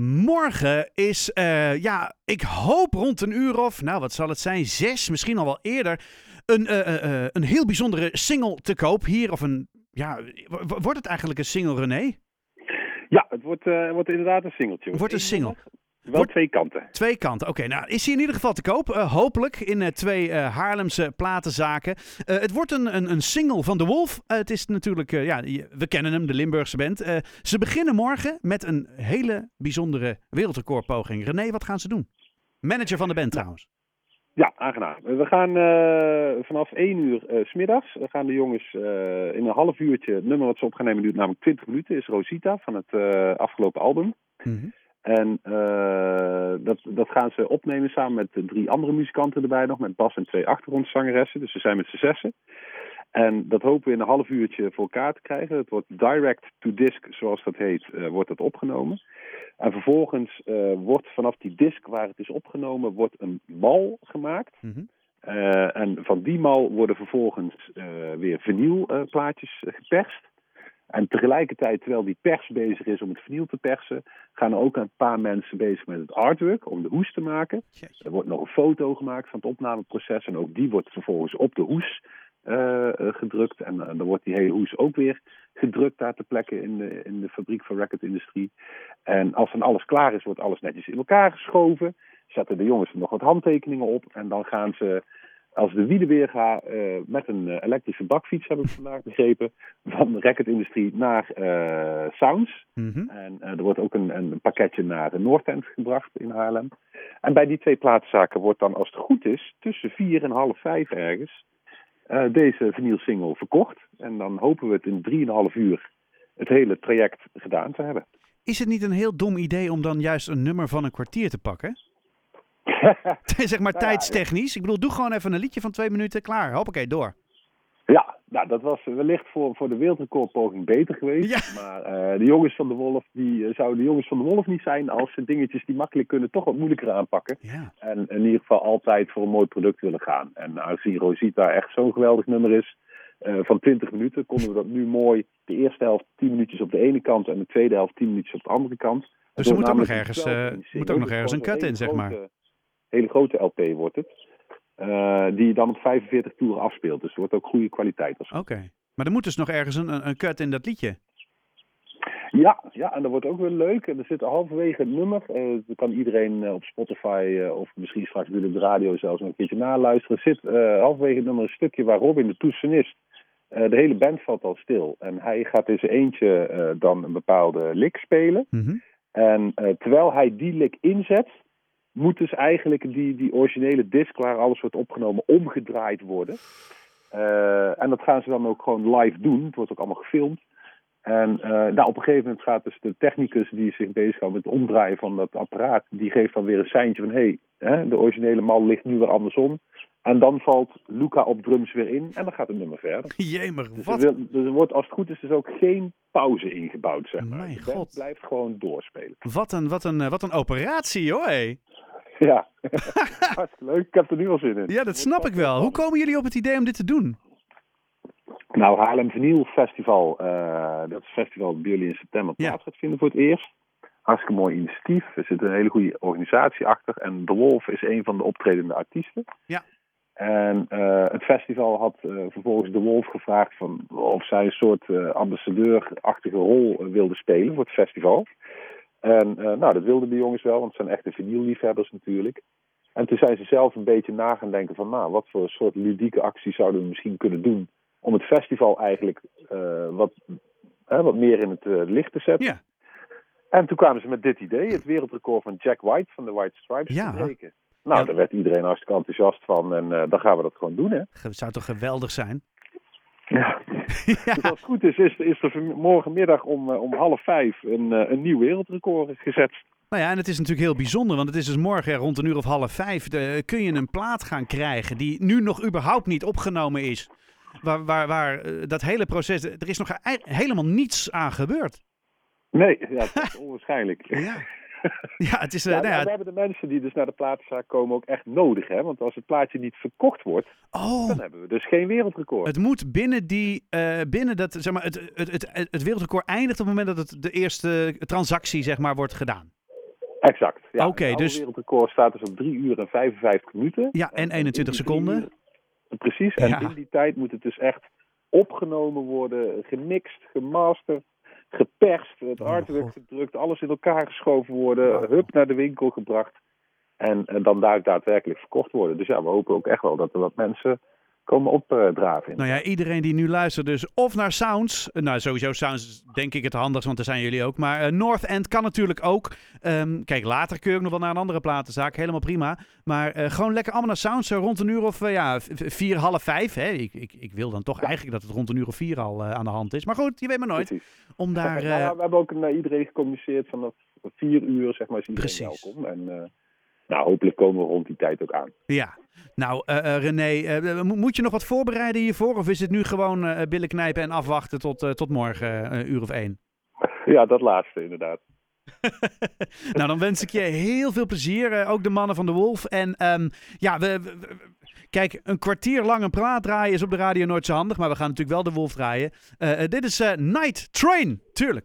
Morgen is, eh, ja, ik hoop rond een uur of, nou wat zal het zijn, zes, misschien al wel eerder, een, eh, eh, een heel bijzondere single te koop hier. Of een, ja, wordt het eigenlijk een single, René? Ja, het wordt, wordt inderdaad een singeltje. Wordt een single. Wel twee kanten. Twee kanten. Oké, nou is hij in ieder geval te koop. eh, hopelijk in eh, twee eh, Haarlemse platenzaken. Het wordt een, een, een single van The Wolf. Het is natuurlijk, ja, we kennen hem, de Limburgse band. Ze beginnen morgen met een hele bijzondere wereldrecordpoging. René, wat gaan ze doen? Manager van de band trouwens. Ja, aangenaam. We gaan vanaf 1 uur s smiddags. We gaan de jongens in een half uurtje. Het nummer wat ze op gaan nemen duurt namelijk 20 minuten. Is Rosita van het afgelopen album. Mhm. En eh, dat, dat gaan ze opnemen samen met de drie andere muzikanten erbij nog. Met Bas en twee achtergrondzangeressen. Dus ze zijn met z'n zessen. En dat hopen we in een half uurtje voor elkaar te krijgen. Het wordt direct to disc, zoals dat heet, eh, wordt dat opgenomen. En vervolgens eh, wordt vanaf die disc waar het is opgenomen, wordt een mal gemaakt. Mhm. En van die mal worden vervolgens weer vinylplaatjes geperst. En tegelijkertijd, terwijl die pers bezig is om het vinyl te persen, gaan er ook een paar mensen bezig met het artwork om de hoes te maken. Er wordt nog een foto gemaakt van het opnameproces en ook die wordt vervolgens op de hoes eh, eh, gedrukt. En eh, dan wordt die hele hoes ook weer gedrukt daar ter plekke in de, in de fabriek van Record Industrie. En als dan alles klaar is, wordt alles netjes in elkaar geschoven. Zetten de jongens er nog wat handtekeningen op en dan gaan ze als de wielen weer gaan eh, met een eh, elektrische bakfiets, heb ik vandaag begrepen, van de Record Industrie naar eh, Sounds. Mhm. En er wordt ook een, een pakketje naar de Noordend gebracht in Haarlem. En bij die twee plaatszaken wordt dan, als het goed is, tussen vier en half vijf ergens, deze vinylsingle verkocht. En dan hopen we het in drieënhalf uur het hele traject gedaan te hebben. Is het niet een heel dom idee om dan juist een nummer van een kwartier te pakken? zeg maar Nou tijdstechnisch. Ik bedoel, doe gewoon even een liedje van twee minuten, klaar. Hoppakee, door. Ja, nou, dat was wellicht voor, voor de wereldrecordpoging beter geweest. Ja. Maar eh, de jongens van de Wolf, die eh, zouden de jongens van de Wolf niet zijn als ze dingetjes die makkelijk kunnen toch wat moeilijker aanpakken. Ja. En in ieder geval altijd voor een mooi product willen gaan. En aangezien Rosita echt zo'n geweldig nummer is, eh, van 20 minuten, konden we dat nu mooi de eerste helft 10 minuutjes op de ene kant en de tweede helft 10 minuutjes op de andere kant. Dus er moet ook nog ergens, een 12 inch moet ook nog ergens een cut in, zeg maar. grote- hele grote LP wordt het. eh, die je dan op 45 toeren afspeelt. Dus het wordt ook goede kwaliteit. Als Oké. Maar er moet dus nog ergens een, een, cut in dat liedje. Ja, ja, en dat wordt ook weer leuk. En er zit halverwege het nummer. eh dat kan iedereen eh, op Spotify of misschien straks op de radio zelfs nog een keertje naluisteren. Er zit halverwege het nummer een stukje waar Robin, de toetsenist, de hele band valt al stil. En hij gaat in zijn eentje dan een bepaalde lick spelen. Mhm. En terwijl hij die lick inzet, moet dus eigenlijk die, die originele disc waar alles wordt opgenomen omgedraaid worden. Eh, en dat gaan ze dan ook gewoon live doen. Het wordt ook allemaal gefilmd. En nou, op een gegeven moment gaat dus de technicus die zich bezighoudt met het omdraaien van dat apparaat, die geeft dan weer een seintje van hé, hey, de originele mal ligt nu weer andersom. En dan valt Luca op drums weer in en dan gaat het nummer verder. Jemig, Dus er, wat? dus er wordt als het goed is dus ook geen pauze ingebouwd, zeg maar. Mijn band god. blijft gewoon doorspelen. Wat een, wat een, eh, wat een operatie, hoor. hé. Ja, hartstikke leuk. Ik heb er nu al zin in. Ja, dat snap ik wel. Hoe komen jullie op het idee om dit te doen? Nou, Haarlem Vinyl Festival, eh, dat is een festival dat bij jullie in september plaats gaat vinden voor het eerst. Hartstikke mooi initiatief. Er zit een hele goede organisatie achter. En De Wolf is een van de optredende artiesten. Ja. En eh, het festival had eh, vervolgens De Wolf gevraagd van of zij een soort ambassadeurachtige rol wilde spelen voor het festival. En eh, nou, dat wilden de jongens wel, want het zijn echte vinylliefhebbers natuurlijk. En toen zijn ze zelf een beetje na gaan denken van, nou, wat voor soort ludieke actie zouden we misschien kunnen doen om het festival eigenlijk eh, wat, wat meer in het eh, licht te zetten. Ja. En toen kwamen ze met dit idee, het wereldrecord van Jack White van de White Stripes Ja. te breken. Nou, Ja. daar werd iedereen hartstikke enthousiast van en dan gaan we dat gewoon doen, hè. Het zou toch geweldig zijn? Ja. ja. Dus als het goed is, is, is er morgenmiddag om, eh, om half vijf een, eh, een nieuw wereldrecord gezet. Nou ja, en het is natuurlijk heel bijzonder, want het is dus morgen rond een uur of half vijf. De, kun je een plaat gaan krijgen die nu nog überhaupt niet opgenomen is. Waar, waar, waar eh, dat hele proces, er is nog helemaal niets aan gebeurd. Nee, ja, dat is onwaarschijnlijk. Ja, ja het is, eh, Ja, nou maar ja, we hebben de mensen die dus naar de platenzaak komen ook echt nodig, hè? Want als het plaatje niet verkocht wordt, oh, dan hebben we dus geen wereldrecord. het moet binnen die, eh, binnen dat, zeg maar, het, het, het, het wereldrecord eindigt op het moment dat het de eerste transactie, zeg maar, wordt gedaan. Exact. Ja. Oké, Het dus- wereldrecord staat dus op 3 uur en 55 minuten. Ja, en 21 in die seconden. uur- Precies. En Ja. in die tijd moet het dus echt opgenomen worden, gemixt, gemasterd, geperst, het Oh, artwork gedrukt, alles in elkaar geschoven worden, hup naar de winkel gebracht. En, en dan daar daadwerkelijk verkocht worden. Dus ja, we hopen ook echt wel dat er wat mensen komen opdraven. Nou ja, iedereen die nu luistert dus of naar Sounds. eh, Nou, sowieso Sounds is denk ik het handigst, want daar zijn jullie ook. Maar eh, North End kan natuurlijk ook. Ehm, kijk, later kun je ook nog wel naar een andere platenzaak. Helemaal prima. Maar eh, gewoon lekker allemaal naar Sounds. Zo rond een uur of ja, vier, half vijf. Hè? Ik, ik, ik wil dan toch eigenlijk dat het rond een uur of vier al aan de hand is. Maar goed, je weet maar nooit. Precies. Om daar... We hebben ook naar iedereen gecommuniceerd vanaf vier uur, zeg maar, is iedereen Precies. welkom. En nou, hopelijk komen we rond die tijd ook aan. Ja, nou eh, eh, René, eh, mo- moet je nog wat voorbereiden hiervoor? Of is het nu gewoon billen knijpen en afwachten tot, tot morgen, een uur of één? Ja, dat laatste inderdaad. nou, dan wens ik je heel veel plezier. ook de mannen van de Wolf. En ehm, ja, we, we- we- kijk, een kwartier lang een praat draaien is op de radio nooit zo handig. Maar we gaan natuurlijk wel de Wolf draaien. Dit is Night Train, tuurlijk.